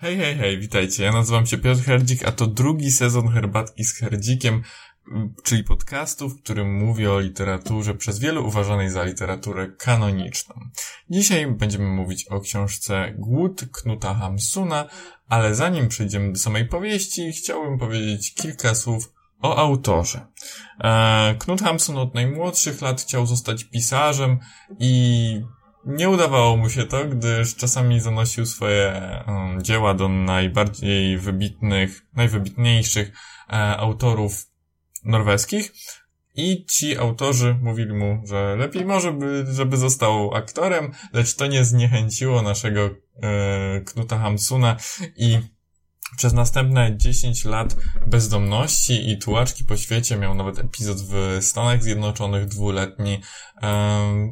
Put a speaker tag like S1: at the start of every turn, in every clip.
S1: Hej, hej, hej, witajcie. Ja nazywam się Piotr Herdzik, a to drugi sezon Herbatki z Herdzikiem, czyli podcastu, w którym mówię o literaturze przez wielu uważanej za literaturę kanoniczną. Dzisiaj będziemy mówić o książce Głód Knuta Hamsuna, ale zanim przejdziemy do samej powieści, chciałbym powiedzieć kilka słów o autorze. E, Knut Hamsun od najmłodszych lat chciał zostać pisarzem i nie udawało mu się to, gdyż czasami zanosił swoje um, dzieła do najbardziej wybitnych, najwybitniejszych e, autorów norweskich. I ci autorzy mówili mu, że lepiej może by, żeby został aktorem, lecz to nie zniechęciło naszego e, Knuta Hamsuna i przez następne 10 lat bezdomności i tułaczki po świecie, miał nawet epizod w Stanach Zjednoczonych dwuletni,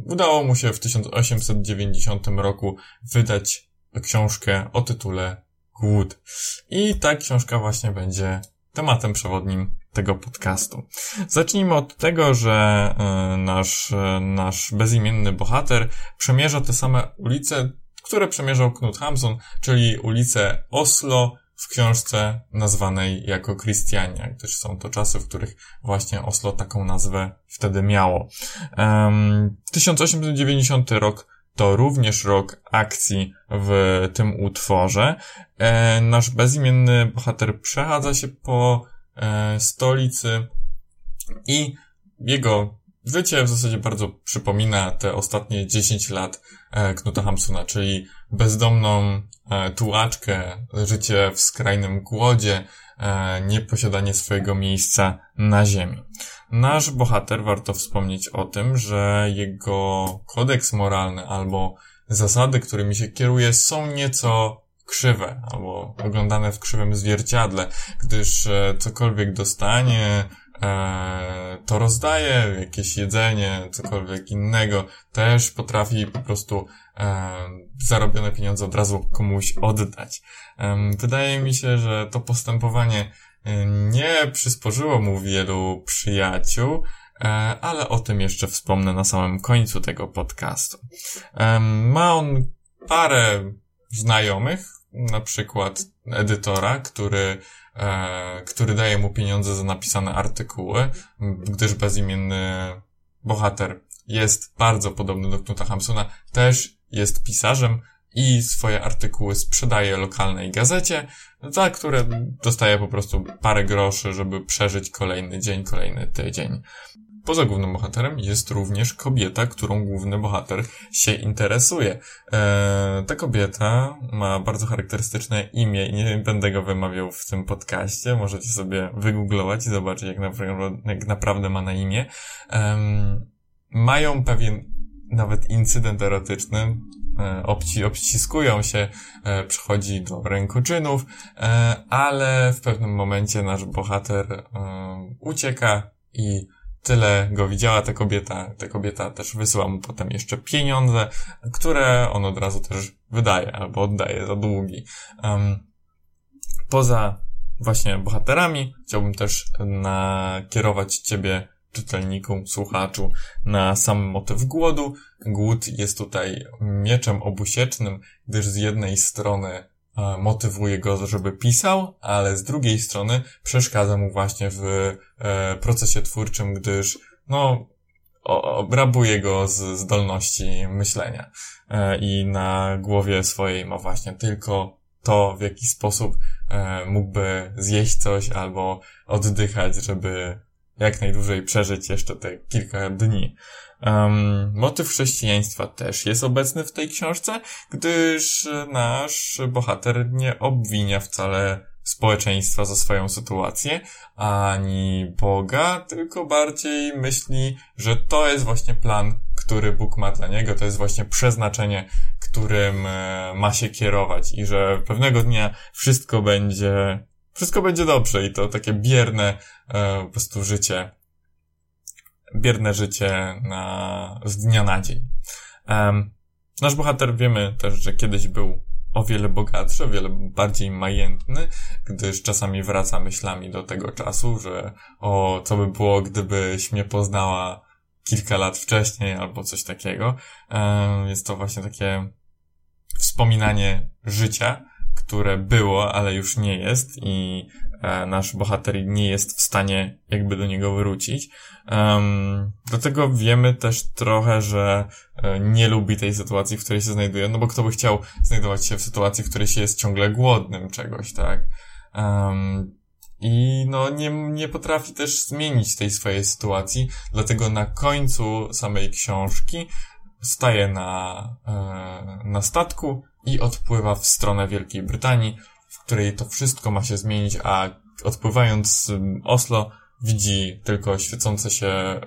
S1: udało mu się w 1890 roku wydać książkę o tytule Głód. I ta książka właśnie będzie tematem przewodnim tego podcastu. Zacznijmy od tego, że y, nasz, y, nasz bezimienny bohater przemierza te same ulice, które przemierzał Knut Hamsun, czyli ulice Oslo, w książce nazwanej jako Christiania, gdyż są to czasy, w których właśnie Oslo taką nazwę wtedy miało. Um, 1890 rok to również rok akcji w tym utworze. E, nasz bezimienny bohater przechadza się po e, stolicy i jego życie w zasadzie bardzo przypomina te ostatnie 10 lat e, Knuta Hamsuna, czyli bezdomną e, tułaczkę, życie w skrajnym głodzie, e, nieposiadanie swojego miejsca na ziemi. Nasz bohater, warto wspomnieć o tym, że jego kodeks moralny albo zasady, którymi się kieruje, są nieco krzywe, albo oglądane w krzywym zwierciadle, gdyż cokolwiek dostanie, to rozdaje, jakieś jedzenie, cokolwiek innego, też potrafi po prostu e, zarobione pieniądze od razu komuś oddać. E, wydaje mi się, że to postępowanie e, nie przysporzyło mu wielu przyjaciół, e, ale o tym jeszcze wspomnę na samym końcu tego podcastu. E, ma on parę znajomych, na przykład edytora, który e, który daje mu pieniądze za napisane artykuły, gdyż bezimienny bohater jest bardzo podobny do Knuta Hamsuna, też jest pisarzem i swoje artykuły sprzedaje lokalnej gazecie, za które dostaje po prostu parę groszy, żeby przeżyć kolejny dzień, kolejny tydzień. Poza głównym bohaterem jest również kobieta, którą główny bohater się interesuje. Eee, ta kobieta ma bardzo charakterystyczne imię i nie będę go wymawiał w tym podcaście. Możecie sobie wygooglować i zobaczyć, jak, naprawdę, jak naprawdę ma na imię. Mają pewien nawet incydent erotyczny. E, obci, obciskują się, e, przychodzi do rękoczynów, e, ale w pewnym momencie nasz bohater e, ucieka i tyle go widziała ta kobieta. Ta kobieta też wysyła mu potem jeszcze pieniądze, które on od razu też wydaje albo oddaje za długi. Um, poza właśnie bohaterami chciałbym też nakierować ciebie czytelniku, słuchaczu na sam motyw głodu. Głód jest tutaj mieczem obusiecznym, gdyż z jednej strony motywuje go, żeby pisał, ale z drugiej strony przeszkadza mu właśnie w e, procesie twórczym, gdyż no, obrabuje go z zdolności myślenia. E, I na głowie swojej ma właśnie tylko to, w jaki sposób e, mógłby zjeść coś albo oddychać, żeby jak najdłużej przeżyć jeszcze te kilka dni. Um, motyw chrześcijaństwa też jest obecny w tej książce, gdyż nasz bohater nie obwinia wcale społeczeństwa za swoją sytuację, ani Boga, tylko bardziej myśli, że to jest właśnie plan, który Bóg ma dla niego, to jest właśnie przeznaczenie, którym e, ma się kierować i że pewnego dnia wszystko będzie, wszystko będzie dobrze i to takie bierne e, po prostu życie bierne życie na, z dnia na dzień. Um, nasz bohater wiemy też, że kiedyś był o wiele bogatszy, o wiele bardziej majętny, gdyż czasami wraca myślami do tego czasu, że o, co by było, gdybyś mnie poznała kilka lat wcześniej, albo coś takiego. Um, jest to właśnie takie wspominanie życia, które było, ale już nie jest i nasz bohater nie jest w stanie jakby do niego wrócić. Um, dlatego wiemy też trochę, że e, nie lubi tej sytuacji, w której się znajduje, no bo kto by chciał znajdować się w sytuacji, w której się jest ciągle głodnym czegoś, tak? Um, i no nie, nie potrafi też zmienić tej swojej sytuacji, dlatego na końcu samej książki staje na, e, na statku i odpływa w stronę Wielkiej Brytanii, w której to wszystko ma się zmienić, a odpływając z Oslo widzi tylko świecące się e,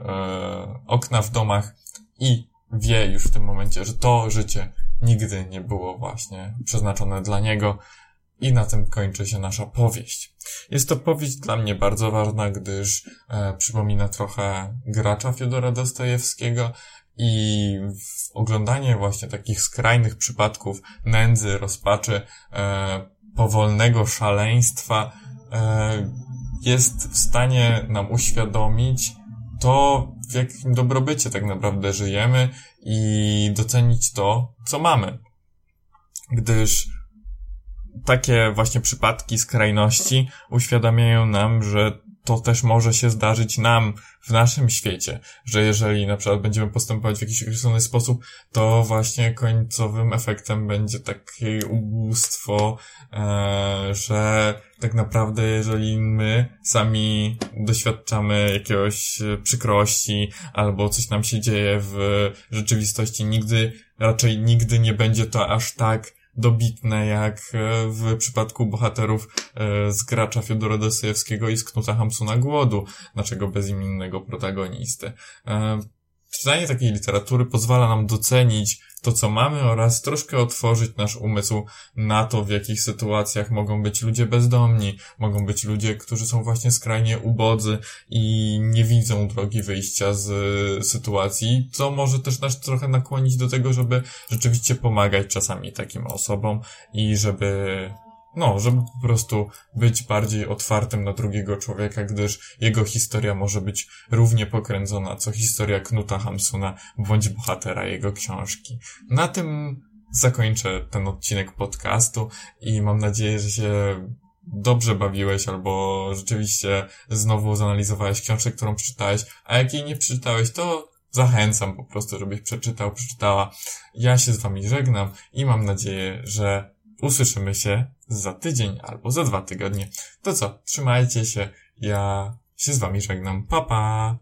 S1: okna w domach i wie już w tym momencie, że to życie nigdy nie było właśnie przeznaczone dla niego i na tym kończy się nasza powieść. Jest to powieść dla mnie bardzo ważna, gdyż e, przypomina trochę gracza Fiodora Dostojewskiego i oglądanie właśnie takich skrajnych przypadków nędzy, rozpaczy, e, powolnego szaleństwa e, jest w stanie nam uświadomić to, w jakim dobrobycie tak naprawdę żyjemy i docenić to, co mamy. Gdyż takie właśnie przypadki skrajności uświadamiają nam, że to też może się zdarzyć nam w naszym świecie, że jeżeli na przykład będziemy postępować w jakiś określony sposób, to właśnie końcowym efektem będzie takie ubóstwo, e, że tak naprawdę jeżeli my sami doświadczamy jakiegoś przykrości albo coś nam się dzieje w rzeczywistości, nigdy, raczej nigdy nie będzie to aż tak dobitne jak e, w przypadku bohaterów e, z gracza Fiodora Dostojewskiego i z Knuta Hamsuna Głodu, naszego bezimiennego protagonisty. Czytanie takiej literatury pozwala nam docenić to, co mamy oraz troszkę otworzyć nasz umysł na to, w jakich sytuacjach mogą być ludzie bezdomni, mogą być ludzie, którzy są właśnie skrajnie ubodzy i nie widzą drogi wyjścia z sytuacji, co może też nas trochę nakłonić do tego, żeby rzeczywiście pomagać czasami takim osobom i żeby no, żeby po prostu być bardziej otwartym na drugiego człowieka, gdyż jego historia może być równie pokręcona, co historia Knuta Hamsuna bądź bohatera jego książki. Na tym zakończę ten odcinek podcastu i mam nadzieję, że się dobrze bawiłeś albo rzeczywiście znowu zanalizowałeś książkę, którą przeczytałeś, a jak jej nie przeczytałeś, to zachęcam po prostu, żebyś przeczytał, przeczytała. Ja się z wami żegnam i mam nadzieję, że usłyszymy się za tydzień albo za dwa tygodnie. To co, trzymajcie się, ja się z wami żegnam. Pa, pa!